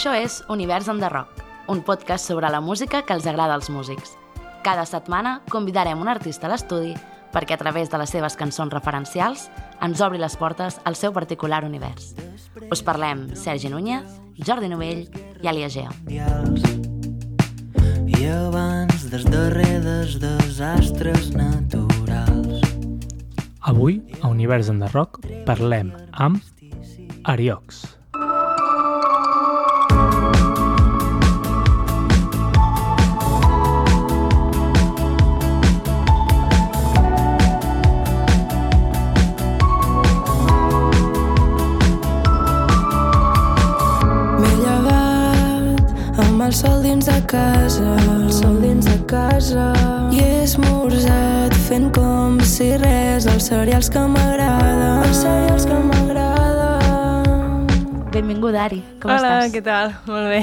Això és Univers en the Rock, un podcast sobre la música que els agrada als músics. Cada setmana convidarem un artista a l'estudi perquè a través de les seves cançons referencials ens obri les portes al seu particular univers. Us parlem Sergi Núñez, Jordi Novell i Alia Geo. I abans dels darrers desastres naturals. Avui, a Univers en the Rock, parlem amb Ariox. El sol dins de casa, el sol dins de casa. I he esmorzat fent com si res, els cereals que m'agraden, els cereals que m'agraden. Benvingut, Ari. Com Hola, estàs? què tal? Molt bé.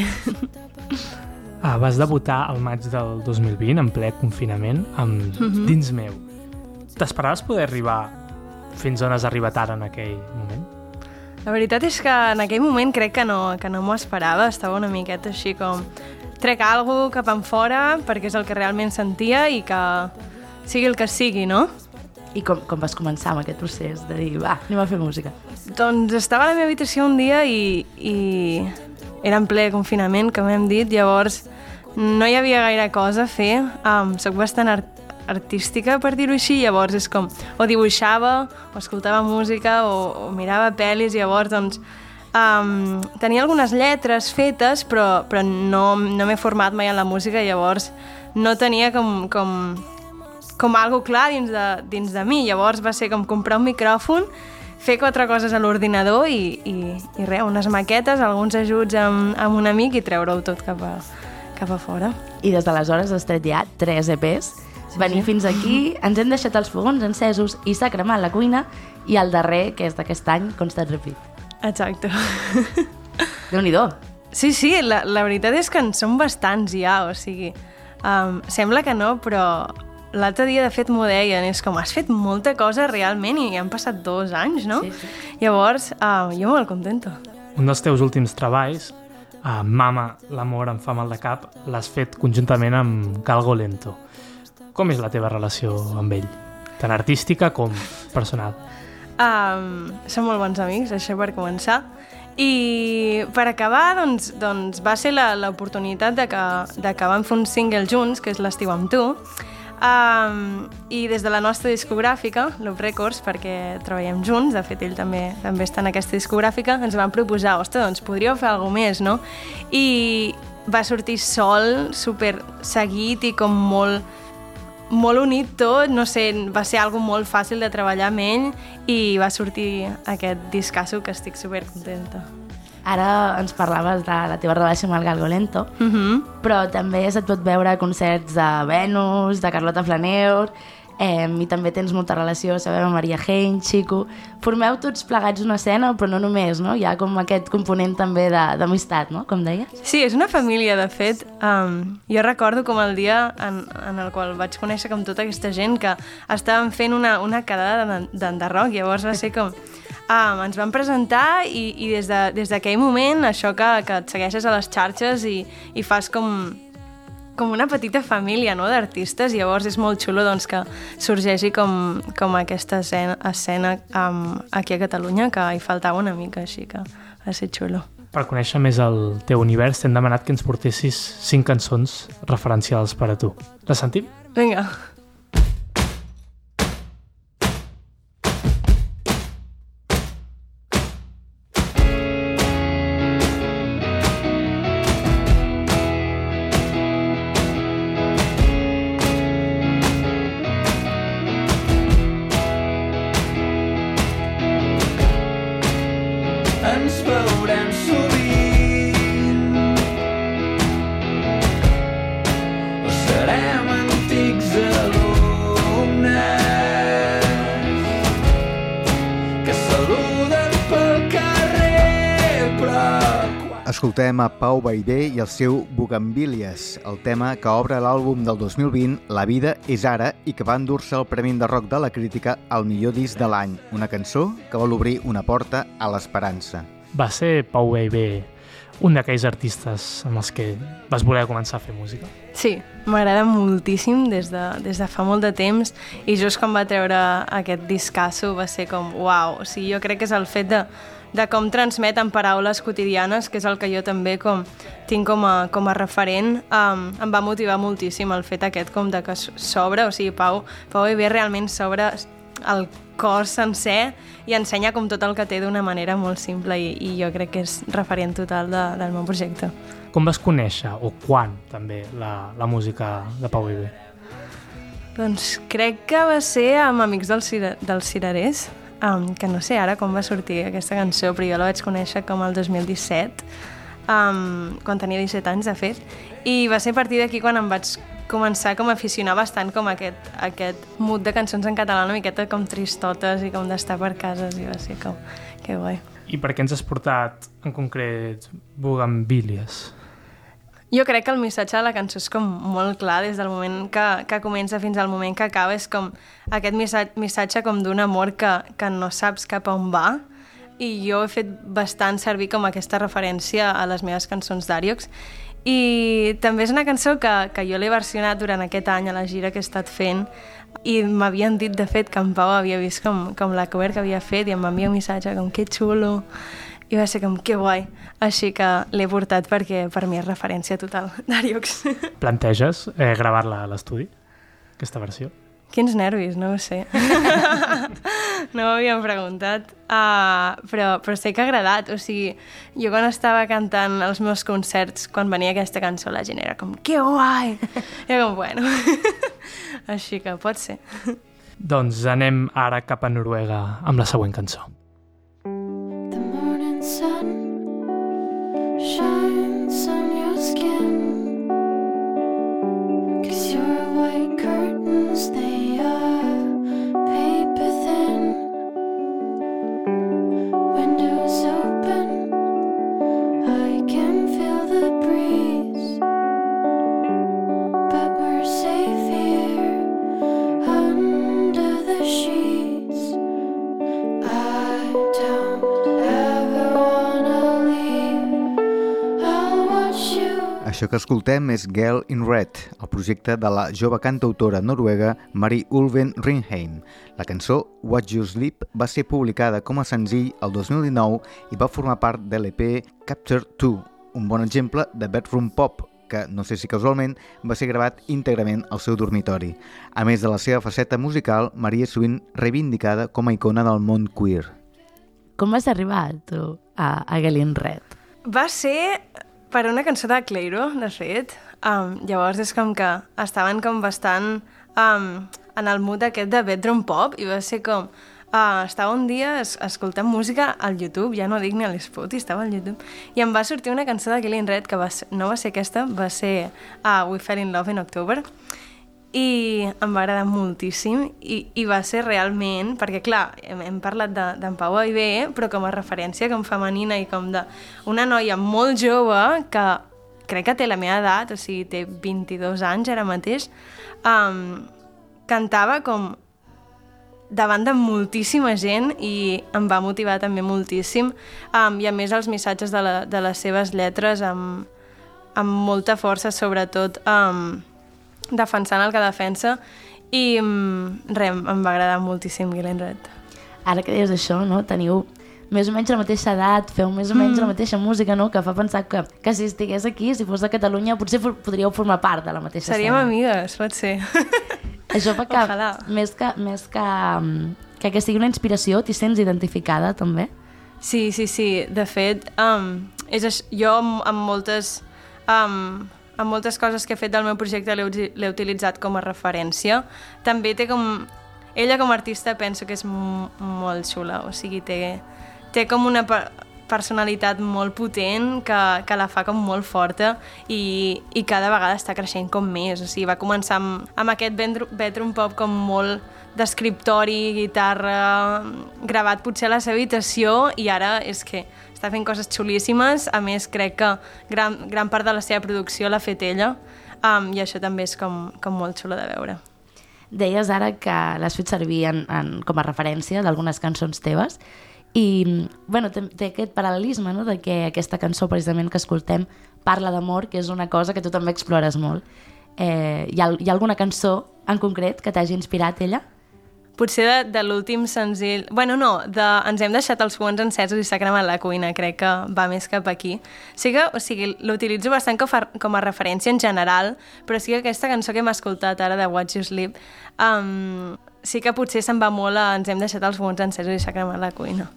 Ah, vas debutar al maig del 2020, en ple confinament, amb Dins meu. T'esperaves poder arribar fins on has arribat ara en aquell moment? La veritat és que en aquell moment crec que no, que no m'ho esperava. Estava una miqueta així com... Trec alguna cap en fora perquè és el que realment sentia i que sigui el que sigui, no? I com, com vas començar amb aquest procés de dir, va, anem a fer música? Doncs estava a la meva habitació un dia i, i era en ple confinament, com hem dit, llavors no hi havia gaire cosa a fer. Um, soc bastant art artística, per dir-ho així, llavors és com, o dibuixava, o escoltava música, o, o mirava pel·lis, llavors doncs um, tenia algunes lletres fetes, però, però no, no m'he format mai en la música, llavors no tenia com, com, com algo clar dins de, dins de mi. Llavors va ser com comprar un micròfon, fer quatre coses a l'ordinador i, i, i res, unes maquetes, alguns ajuts amb, amb un amic i treure-ho tot cap a, cap a fora. I des d'aleshores has tret ja tres EPs. Sí, Venir fins aquí, ens hem deixat els fogons encesos i s'ha cremat la cuina i el darrer, que és d'aquest any, Constant Repeat. Exacte. Déu-n'hi-do. Sí, sí, la, la veritat és que en són bastants ja, o sigui, um, sembla que no, però l'altre dia de fet m'ho deien, és com, has fet molta cosa realment i han passat dos anys, no? Sí, sí. Llavors, uh, jo molt contenta. Un dels teus últims treballs, uh, Mama, l'amor em fa mal de cap, l'has fet conjuntament amb Calgo Lento. Com és la teva relació amb ell? Tant artística com personal. Um, som molt bons amics, això per començar. I per acabar, doncs, doncs va ser l'oportunitat de, que, de que vam fer un single junts, que és L'estiu amb tu, um, i des de la nostra discogràfica, Loop Records, perquè treballem junts, de fet ell també també està en aquesta discogràfica, ens van proposar, ostres, doncs podríeu fer alguna més, no? I va sortir sol, super seguit i com molt molt unit tot, no sé, va ser algo molt fàcil de treballar amb ell i va sortir aquest discasso que estic super contenta. Ara ens parlaves de la teva relació amb el Galgo Lento, Mm -hmm. però també se't pot veure concerts de Venus, de Carlota Flaneur, eh, i també tens molta relació, sabem, amb Maria Hein, Chico. Formeu tots plegats una escena, però no només, no? Hi ha com aquest component també d'amistat, no? Com deies. Sí, és una família, de fet. Um, jo recordo com el dia en, en el qual vaig conèixer com tota aquesta gent que estàvem fent una, una quedada d'enderroc, llavors va ser com... Um, ens van presentar i, i des de- des d'aquell de, moment, això que, que et segueixes a les xarxes i, i fas com, com una petita família no, d'artistes, llavors és molt xulo doncs, que sorgeixi com, com aquesta escena, escena um, aquí a Catalunya, que hi faltava una mica, així que va ser xulo. Per conèixer més el teu univers, t'hem demanat que ens portessis cinc cançons referencials per a tu. Les sentim? Vinga. Ens Escoltem a Pau Baidé i el seu Bugambílies, el tema que obre l'àlbum del 2020 La vida és ara i que va endur-se el Premi de Rock de la Crítica al millor disc de l'any, una cançó que vol obrir una porta a l'esperança. Va ser Pau Baibé un d'aquells artistes amb els que vas voler començar a fer música? Sí, m'agrada moltíssim des de, des de fa molt de temps i just quan va treure aquest discasso va ser com, uau, o sigui, jo crec que és el fet de, de com transmet en paraules quotidianes, que és el que jo també com, tinc com a, com a referent, um, em va motivar moltíssim el fet aquest com de que s'obre, o sigui, Pau, Pau Iber realment s'obre el cos sencer i ensenya com tot el que té d'una manera molt simple i, i jo crec que és referent total de, del meu projecte. Com vas conèixer, o quan també, la, la música de Pau Viver? Doncs crec que va ser amb Amics del Cira, dels Cirerers, um, que no sé ara com va sortir aquesta cançó, però jo la vaig conèixer com el 2017, um, quan tenia 17 anys, de fet, i va ser a partir d'aquí quan em vaig començar com a aficionar bastant com aquest, aquest mood de cançons en català una miqueta com tristotes i com d'estar per cases i va ser com, que guai. I per què ens has portat en concret Bugambilies? Jo crec que el missatge de la cançó és com molt clar des del moment que, que comença fins al moment que acaba. És com aquest missatge, missatge com d'un amor que, que no saps cap a on va. I jo he fet bastant servir com aquesta referència a les meves cançons d'Àriox i també és una cançó que, que jo l'he versionat durant aquest any a la gira que he estat fent. I m'havien dit, de fet, que en Pau havia vist com, com la cover que havia fet i em va enviar un missatge com que xulo i va ser com que guai així que l'he portat perquè per mi és referència total d'Ariox Planteges eh, gravar-la a l'estudi, aquesta versió? Quins nervis, no ho sé. no m'havien preguntat. Uh, però, però sé que ha agradat. O sigui, jo quan estava cantant els meus concerts, quan venia aquesta cançó, la gent era com, que guai! I com, bueno... Així que pot ser. Doncs anem ara cap a Noruega amb la següent cançó. sun shine que escoltem és Girl in Red, el projecte de la jove cantautora noruega Marie Ulven Ringheim. La cançó Watch You Sleep va ser publicada com a senzill el 2019 i va formar part de l'EP Capture 2, un bon exemple de bedroom pop, que, no sé si casualment, va ser gravat íntegrament al seu dormitori. A més de la seva faceta musical, Maria és sovint reivindicada com a icona del món queer. Com vas arribar, tu, a, a Galin Red? Va ser per una cançó de Cleiro, de fet. Um, llavors és com que estaven com bastant um, en el mood aquest de bedroom pop i va ser com... Uh, estava un dia es escoltant música al YouTube, ja no dic ni a l'Spotify, estava al YouTube, i em va sortir una cançó de Killing Red que va ser, no va ser aquesta, va ser uh, We Fell in Love in October, i em va agradar moltíssim i, i va ser realment, perquè clar, hem, hem parlat d'en de, Pau Aibé, però com a referència com femenina i com de una noia molt jove que crec que té la meva edat, o sigui, té 22 anys ara mateix, um, cantava com davant de moltíssima gent i em va motivar també moltíssim. Um, i a més els missatges de, la, de les seves lletres amb, amb molta força sobretot um, defensant el que defensa i um, res, em va agradar moltíssim Glenn Red. Ara que deies això, no? Teniu més o menys la mateixa edat, feu més o menys mm. la mateixa música, no? Que fa pensar que, que si estigués aquí, si fos de Catalunya, potser for, podríeu formar part de la mateixa Seríem escena. amigues, pot ser. Això fa que, Ojalà. més que, més que, mm, que, que sigui una inspiració, t'hi sents identificada, també? Sí, sí, sí. De fet, um, és jo amb, amb moltes... Um, amb moltes coses que he fet del meu projecte l'he uti- l'he utilitzat com a referència. També té com... Ella com a artista penso que és molt xula, o sigui, té, té com una per personalitat molt potent que, que la fa com molt forta i, i cada vegada està creixent com més. O sigui, va començar amb, amb aquest bedroom pop com molt d'escriptori, guitarra, gravat potser a la seva habitació i ara és que està fent coses xulíssimes. A més, crec que gran, gran part de la seva producció l'ha fet ella um, i això també és com, com molt xulo de veure. Deies ara que l'has fet servir en, en, com a referència d'algunes cançons teves I, bueno, té, té aquest paral·lelisme, no?, de que aquesta cançó, precisament, que escoltem, parla d'amor, que és una cosa que tu també explores molt. Eh, hi, ha, hi ha alguna cançó en concret que t'hagi inspirat ella? Potser de, de l'últim senzill... Bueno, no, de Ens hem deixat els fogons encesos i s'ha cremat la cuina, crec que va més cap aquí. Sí que, o sigui, l'utilitzo bastant com a, com a referència en general, però sí que aquesta cançó que hem escoltat ara de Watch You Sleep, um, sí que potser se'n va molt a Ens hem deixat els fogons encesos i s'ha cremat la cuina.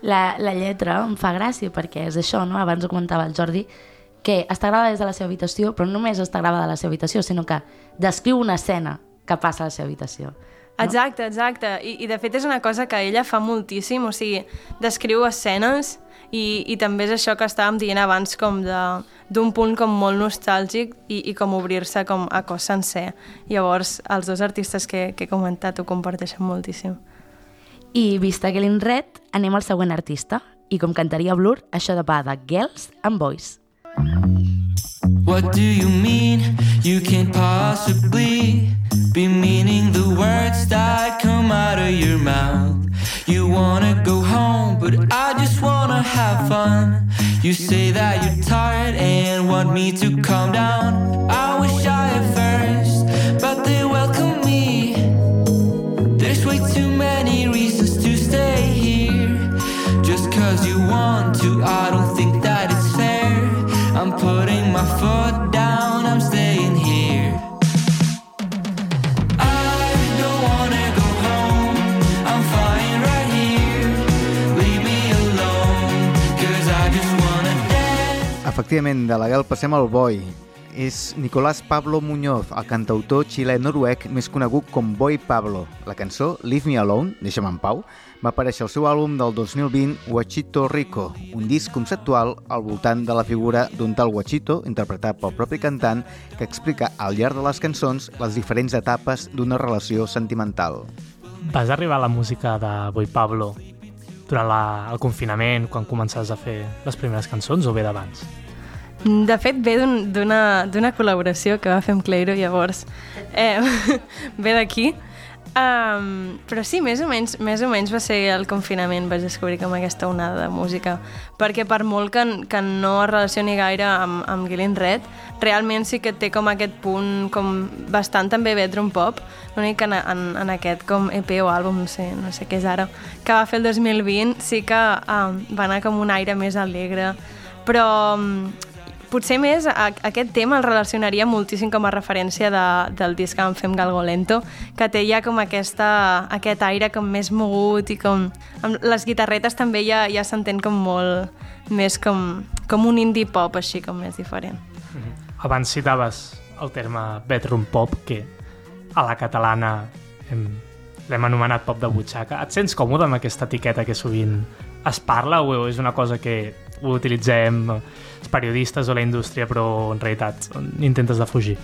La, la lletra em fa gràcia perquè és això, no? abans ho comentava el Jordi, que està gravada des de la seva habitació, però no només està gravada a la seva habitació, sinó que descriu una escena que passa a la seva habitació. Exacte, exacte. I, I de fet és una cosa que ella fa moltíssim, o sigui, descriu escenes i, i també és això que estàvem dient abans com d'un punt com molt nostàlgic i, i com obrir-se com a cos sencer. Llavors, els dos artistes que, que he comentat ho comparteixen moltíssim. I vista que l'Inret, anem al següent artista. I com cantaria Blur, això de pa de Girls and Boys. What do you mean? You can't possibly be meaning the words that come out of your mouth. You wanna go home, but I just wanna have fun. You say that you're tired and want me to calm down. I wish I had first, but they welcome me. There's way too many reasons to stay here. Just cause you want to, I don't Efectivament, de la Gal passem al Boi. És Nicolás Pablo Muñoz, el cantautor xilè-noruec més conegut com Boy Pablo. La cançó Leave Me Alone, Deixa'm en pau, va aparèixer al seu àlbum del 2020 Huachito Rico, un disc conceptual al voltant de la figura d'un tal Huachito, interpretat pel propi cantant, que explica al llarg de les cançons les diferents etapes d'una relació sentimental. Vas arribar a la música de Boy Pablo durant la, el confinament, quan començaves a fer les primeres cançons, o bé d'abans? De fet, ve d'una un, col·laboració que va fer amb Cleiro, llavors. Eh, ve d'aquí. Um, però sí, més o, menys, més o menys va ser el confinament, vaig descobrir com aquesta onada de música, perquè per molt que, que no es relacioni gaire amb, amb Gillian Red, realment sí que té com aquest punt com bastant també bedroom pop, l'únic que en, en, en aquest com EP o àlbum, no sé, no sé què és ara, que va fer el 2020, sí que um, va anar com un aire més alegre, però um, potser més a, aquest tema el relacionaria moltíssim com a referència de, del disc que vam fer amb Galgo Lento, que té ja com aquesta, aquest aire com més mogut i com... Amb les guitarretes també ja, ja s'entén com molt més com, com un indie pop així com més diferent. -hmm. Abans citaves el terme bedroom pop, que a la catalana l'hem anomenat pop de butxaca. Et sents còmode amb aquesta etiqueta que sovint es parla o és una cosa que ho utilitzem els periodistes o la indústria, però en realitat intentes de fugir.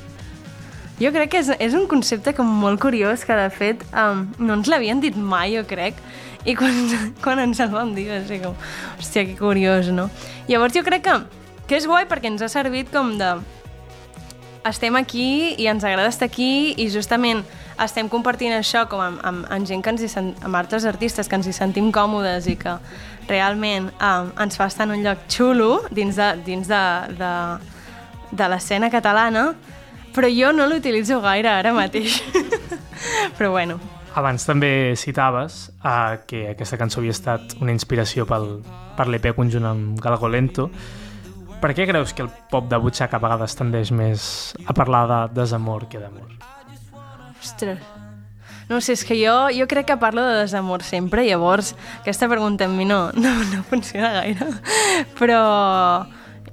Jo crec que és, és un concepte com molt curiós que de fet um, no ens l'havien dit mai, jo crec, i quan, quan ens el vam dir va ser com, hòstia, que curiós, no? Llavors jo crec que, que és guai perquè ens ha servit com de estem aquí i ens agrada estar aquí i justament estem compartint això com amb, amb, amb gent que ens hi sent, amb altres artistes que ens hi sentim còmodes i que realment um, ens fa estar en un lloc xulo dins de, dins de, de, de l'escena catalana, però jo no l'utilitzo gaire ara mateix. però bueno. Abans també citaves uh, que aquesta cançó havia estat una inspiració pel, per l'EP conjunt amb Galgo Lento. Per què creus que el pop de butxaca a vegades tendeix més a parlar de desamor que d'amor? Ostres, no sé, és que jo, jo crec que parlo de desamor sempre, llavors aquesta pregunta amb mi no, no, no funciona gaire. Però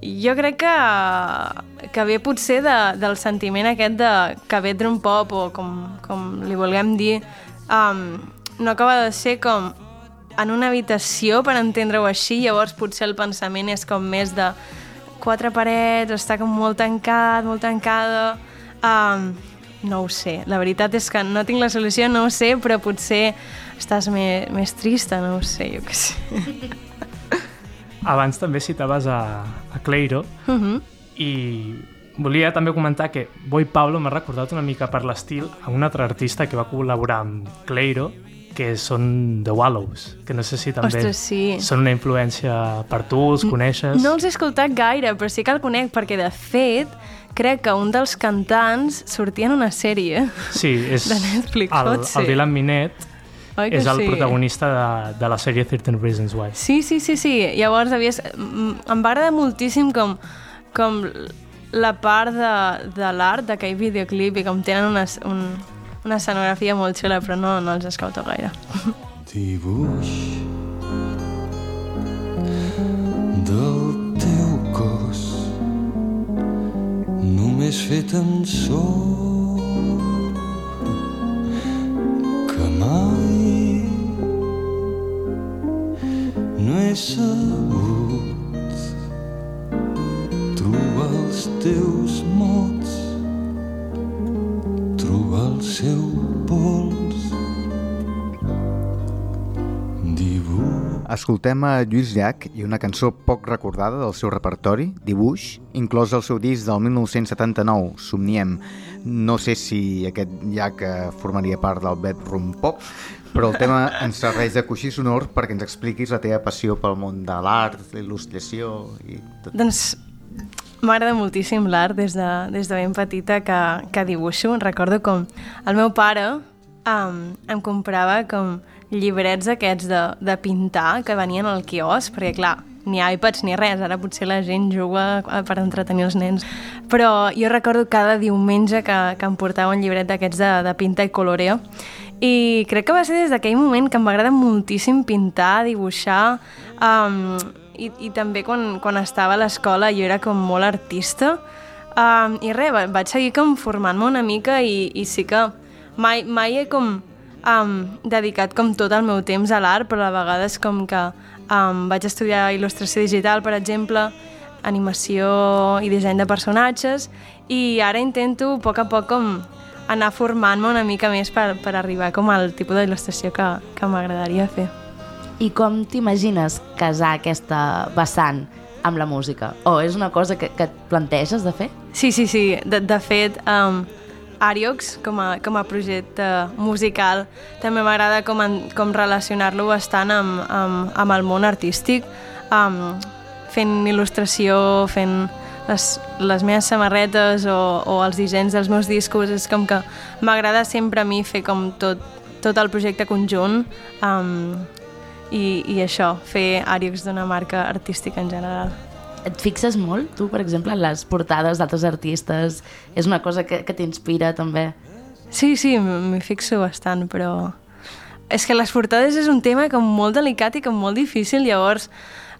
jo crec que, que ve potser de, del sentiment aquest de que bedroom pop o com, com li vulguem dir um, no acaba de ser com en una habitació per entendre-ho així, llavors potser el pensament és com més de quatre parets, està com molt tancat, molt tancada... Um, no ho sé. La veritat és que no tinc la solució, no ho sé, però potser estàs més, més trista, no ho sé, jo què sé. Abans també citaves a, a Cleiro uh Mhm. -huh. i volia també comentar que Boy Pablo m'ha recordat una mica per l'estil a un altre artista que va col·laborar amb Cleiro que són The Wallows, que no sé si també Ostres, sí. són una influència per tu, els coneixes? No els he escoltat gaire, però sí que el conec, perquè de fet crec que un dels cantants sortia en una sèrie. Sí, és de Netflix, el, pot ser. el Dylan Minet, Oi és el sí? protagonista de, de la sèrie 13 Reasons Why. Sí, sí, sí, sí. Llavors havies... em va agradar moltíssim com, com la part de, de l'art d'aquell videoclip i com tenen una, un, una escenografia molt xula, però no, no els escolto gaire. dibuix només fet amb sol que mai no he sabut trobar els teus Escoltem a Lluís Llach i una cançó poc recordada del seu repertori, Dibuix, inclòs al seu disc del 1979, Somniem. No sé si aquest Llach formaria part del Bedroom Pop, però el tema ens serveix de coixí sonor perquè ens expliquis la teva passió pel món de l'art, l'il·lustració i tot. Doncs m'agrada moltíssim l'art des, de, des de ben petita que, que dibuixo. Recordo com el meu pare um, em comprava com llibrets aquests de, de pintar que venien al quiosc, perquè clar, ni iPads ni res, ara potser la gent juga per entretenir els nens. Però jo recordo cada diumenge que, que em portava un llibret d'aquests de, de pinta i coloreo i crec que va ser des d'aquell moment que em va agradar moltíssim pintar, dibuixar, um, i, i també quan, quan estava a l'escola jo era com molt artista, um, i res, va- vaig seguir com formant-me una mica i, i sí que mai, mai he com um, dedicat com tot el meu temps a l'art, però a vegades com que um, vaig estudiar il·lustració digital, per exemple, animació i disseny de personatges, i ara intento a poc a poc com anar formant-me una mica més per, per arribar com al tipus d'il·lustració que, que m'agradaria fer. I com t'imagines casar aquesta vessant amb la música? O és una cosa que, que et planteges de fer? Sí, sí, sí. De, de fet, um, Ariox, com a, com a projecte musical, també m'agrada com, en, com relacionar-lo bastant amb, amb, amb el món artístic, um, fent il·lustració, fent les, les meves samarretes o, o els dissenys dels meus discos. És com que m'agrada sempre a mi fer com tot, tot el projecte conjunt um, i, i això, fer Ariox d'una marca artística en general. Et fixes molt, tu, per exemple, en les portades d'altres artistes? És una cosa que, que t'inspira, també? Sí, sí, m'hi fixo bastant, però... És que les portades és un tema com molt delicat i com molt difícil, llavors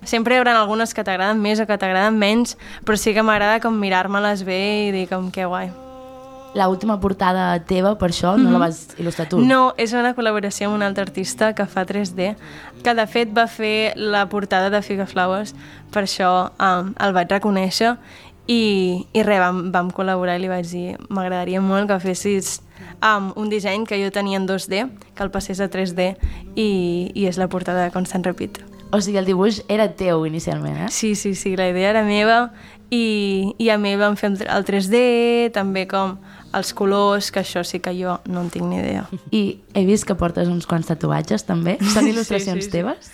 sempre hi haurà algunes que t'agraden més o que t'agraden menys, però sí que m'agrada com mirar-me-les bé i dir com que guai. La última portada teva, per això, no la vas il·lustrar tu? No, és una col·laboració amb un altre artista que fa 3D, que de fet va fer la portada de Figa Flowers, per això um, el vaig reconèixer i, i res, vam, vam col·laborar i li vaig dir m'agradaria molt que fessis um, un disseny que jo tenia en 2D, que el passés a 3D i, i és la portada de Constant Repeat. O sigui, el dibuix era teu inicialment, eh? Sí, sí, sí, la idea era meva i, i a mi vam fer el 3D, també com els colors, que això sí que jo no en tinc ni idea. I he vist que portes uns quants tatuatges, també. Són il·lustracions Sí, sí, sí. teves?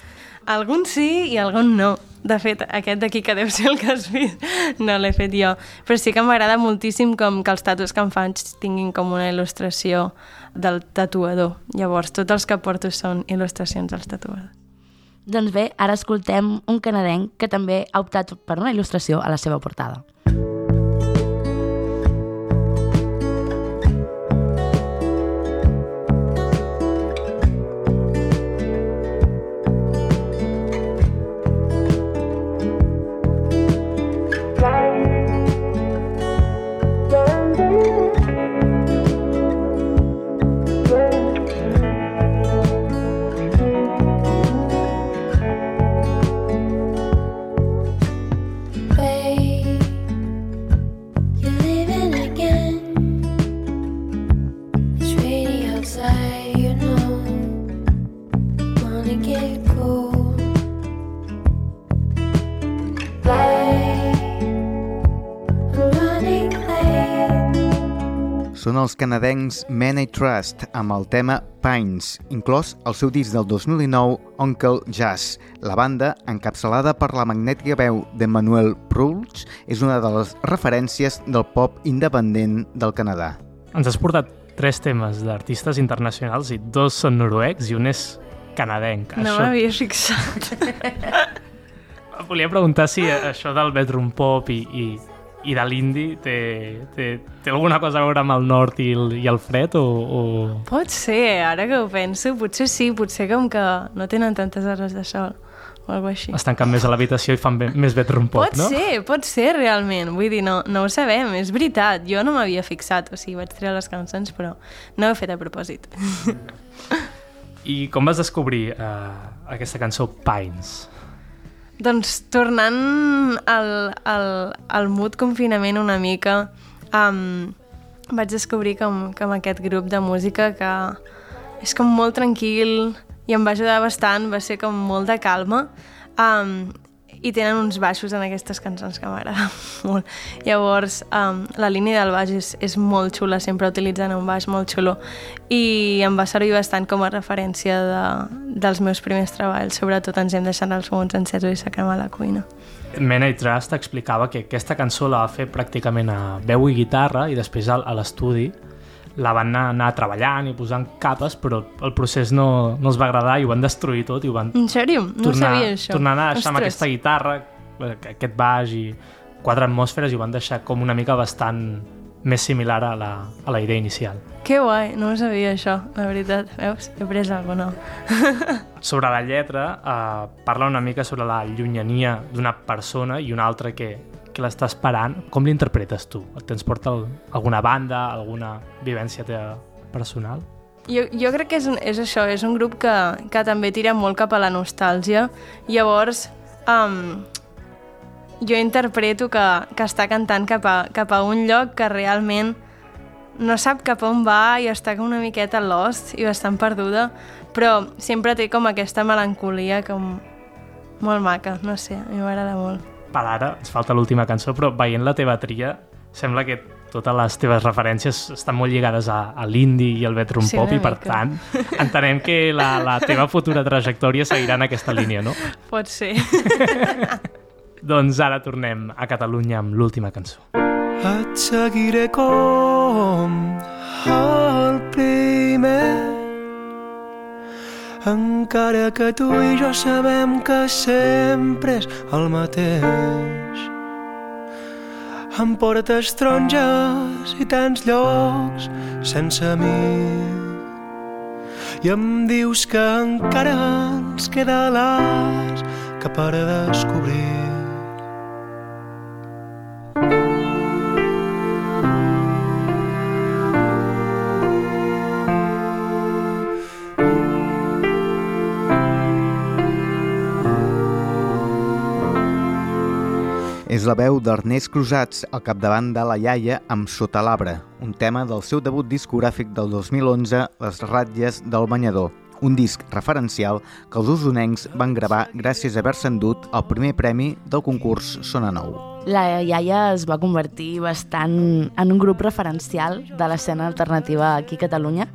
Algun sí i algun no. De fet, aquest d'aquí que deu ser el que has vist, no l'he fet jo. Però sí que m'agrada moltíssim com que els tatus que em faig tinguin com una il·lustració del tatuador. Llavors, tots els que porto són il·lustracions dels tatuadors. Doncs bé, ara escoltem un canadenc que també ha optat per una il·lustració a la seva portada. Babe, els canadencs Men I Trust amb el tema Pines, inclòs el seu disc del 2019 Uncle Jazz. La banda, encapçalada per la magnètica veu de Manuel Proulx, és una de les referències del pop independent del Canadà. Ens has portat tres temes d'artistes internacionals i dos són noruecs i un és canadenc. No Això- m'havia fixat. Volia preguntar si això del bedroom pop i, i, i de l'indi té, té, té alguna cosa a veure amb el nord i el, i el fred o, o... Pot ser, ara que ho penso, potser sí, potser com que no tenen tantes hores de sol o alguna així. es tanquen més a l'habitació i fan be més bedroom pop, Pot no? ser, pot ser realment. Vull dir, no, no ho sabem, és veritat. Jo no m'havia fixat, o sigui, vaig treure les cançons, però no ho he fet a propòsit. I com vas descobrir uh, aquesta cançó Pines? Doncs tornant al, al, al mood confinament una mica, um, vaig descobrir com, com aquest grup de música que és com molt tranquil i em va ajudar bastant, va ser com molt de calma. Um, i tenen uns baixos en aquestes cançons que m'agraden molt. Llavors, um, la línia del baix és, és molt xula, sempre utilitzen un baix molt xulo i em va servir bastant com a referència de, dels meus primers treballs, sobretot ens hem deixat els fogons encesos i s'acrema la cuina. Men I Trust explicava que aquesta cançó la va fer pràcticament a veu i guitarra i després al- a l'estudi la van anar, anar treballant i posant capes, però el procés no, no els va agradar i ho van destruir tot i ho van En sèrio? No tornar, sabia això. tornar a deixar amb Ostres. aquesta guitarra, eh, aquest baix i quatre atmosferes i ho van deixar com una mica bastant més similar a la, a la idea inicial. Que guai, no ho sabia això, la veritat. Veus? He après alguna nou. Sobre la lletra, eh, parla una mica sobre la llunyania d'una persona i una altra que, que l'està esperant. Com l'interpretes tu? Et transporta alguna banda, alguna vivència teva personal? Jo, jo crec que és, és això, és un grup que, que també tira molt cap a la nostàlgia. Llavors, um, jo interpreto que, que està cantant cap a, cap a un lloc que realment no sap cap on va i està com una miqueta lost i bastant perduda, però sempre té com aquesta melancolia com molt maca, no sé, a mi m'agrada molt. Per ara, ens falta l'última cançó, però veient la teva tria, sembla que totes les teves referències estan molt lligades a, a l'indi i al bedroom Sí, pop i per mica. tant entenem que la, la teva futura trajectòria seguirà en aquesta línia, no? Pot ser. Doncs ara tornem a Catalunya amb l'última cançó. Et seguiré com el primer encara que tu i jo sabem que sempre és el mateix. Em portes taronges i tants llocs sense mi i em dius que encara ens queda l'as que per descobrir. La veu d'Ernest Cruzats al capdavant de la iaia amb Sota l'arbre, un tema del seu debut discogràfic del 2011, Les ratlles del banyador, un disc referencial que els usonencs van gravar gràcies a haver-se endut el primer premi del concurs Sona Nou. La iaia es va convertir bastant en un grup referencial de l'escena alternativa aquí a Catalunya.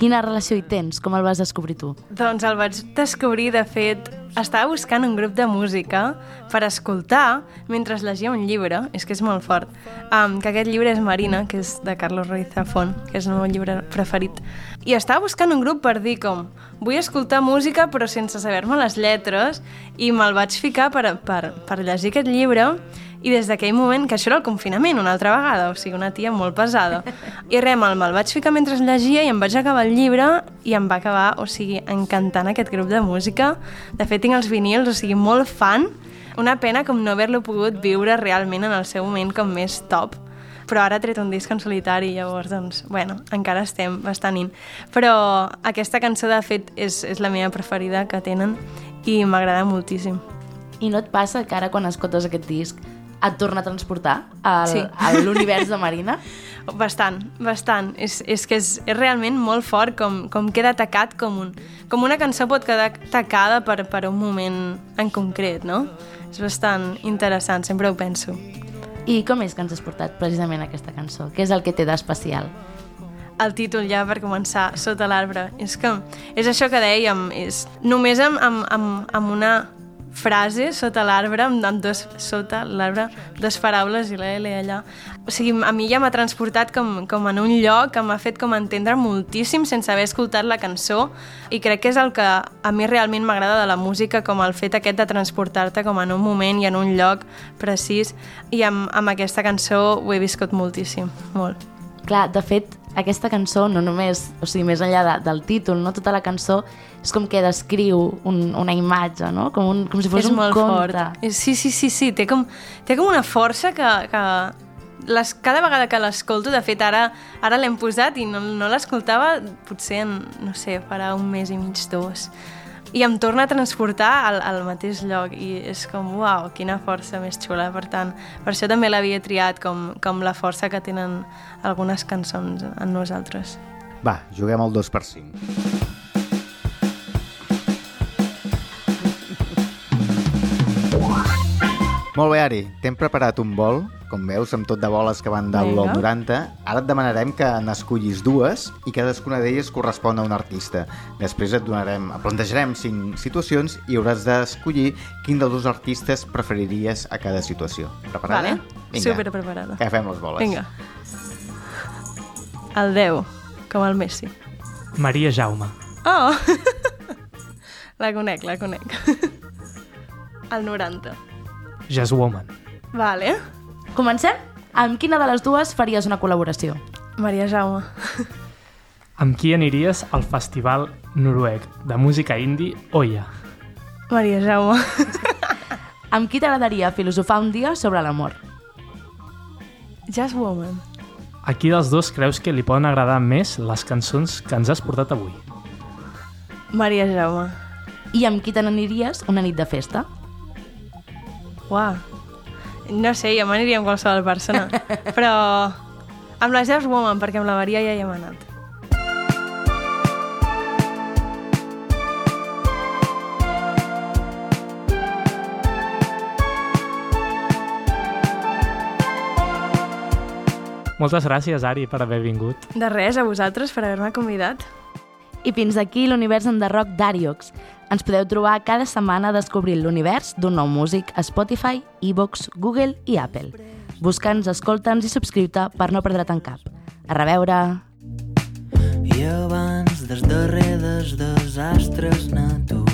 Quina relació hi tens? Com el vas descobrir tu? Doncs el vaig descobrir, de fet, estava buscant un grup de música per escoltar mentre llegia un llibre, és que és molt fort, um, que aquest llibre és Marina, que és de Carlos Ruiz Zafón, que és el meu llibre preferit. I estava buscant un grup per dir com, vull escoltar música però sense saber-me les lletres, i me'l vaig ficar per, per, per llegir aquest llibre, i des d'aquell moment, que això era el confinament una altra vegada, o sigui, una tia molt pesada. I res, me'l, me'l vaig ficar mentre llegia i em vaig acabar el llibre i em va acabar, o sigui, encantant aquest grup de música. De fet, tinc els vinils, o sigui, molt fan. Una pena com no haver-lo pogut viure realment en el seu moment com més top. Però ara ha tret un disc en solitari, llavors, doncs, bueno, encara estem bastant in. Però aquesta cançó, de fet, és, és la meva preferida que tenen i m'agrada moltíssim. I no et passa que ara quan escoltes aquest disc et torna a transportar al, Sí. a l'univers de Marina? Bastant, bastant. És, és que és, és realment molt fort com, com queda tacat com, un, com una cançó pot quedar tacada per, per un moment en concret, no? És bastant interessant, sempre ho penso. I com és que ens has portat precisament aquesta cançó? Què és el que té d'especial? el títol ja per començar, Sota l'arbre. És que és això que dèiem, és només amb, amb, amb, amb una frase sota l'arbre, amb, amb dos, sota l'arbre, dues paraules i la L allà. O sigui, a mi ja m'ha transportat com, com en un lloc que m'ha fet com entendre moltíssim sense haver escoltat la cançó i crec que és el que a mi realment m'agrada de la música, com el fet aquest de transportar-te com en un moment i en un lloc precís i amb, amb aquesta cançó ho he viscut moltíssim, molt. Clar, de fet, aquesta cançó no només, o sigui, més enllà de, del títol, no? tota la cançó és com que descriu un, una imatge, no? Com, un, com si fos és un molt conte. fort. Sí, sí, sí, sí. Té com, té com una força que, que les, cada vegada que l'escolto, de fet ara, ara l'hem posat i no, no l'escoltava potser en, no sé, farà un mes i mig, dos. I em torna a transportar al, al mateix lloc i és com, uau, quina força més xula. Per tant, per això també l'havia triat com, com la força que tenen algunes cançons en nosaltres. Va, juguem al 2 per 5. Molt bé, Ari, t'hem preparat un bol, com veus, amb tot de boles que van del Vinga. LOL 90. Ara et demanarem que n'escollis dues i cadascuna d'elles correspon a un artista. Després et donarem, et plantejarem cinc situacions i hauràs d'escollir quin dels dos artistes preferiries a cada situació. Preparada? Vale? Super preparada. Que fem les boles. Vinga. El 10, com el Messi. Maria Jaume. Oh! la conec, la conec. El 90. Jazz Woman. Vale. Comencem? Amb quina de les dues faries una col·laboració? Maria Jaume. Amb qui aniries al festival noruec de música indie Oya? Maria Jaume. Amb qui t'agradaria filosofar un dia sobre l'amor? Jazz Woman. A qui dels dos creus que li poden agradar més les cançons que ens has portat avui? Maria Jaume. I amb qui te n'aniries una nit de festa? Uau. No sé, jo m'aniria amb qualsevol persona. Però amb la Jazz Woman, perquè amb la Maria ja hi hem anat. Moltes gràcies, Ari, per haver vingut. De res, a vosaltres per haver-me convidat. I fins aquí l'univers en Rock d'Ariox. Ens podeu trobar cada setmana descobrint l'univers d'un nou músic a Spotify, iVox, Google i Apple. Busca'ns, escolta'ns i subscriu-te per no perdre't en cap. A reveure! I abans dels darrers desastres naturals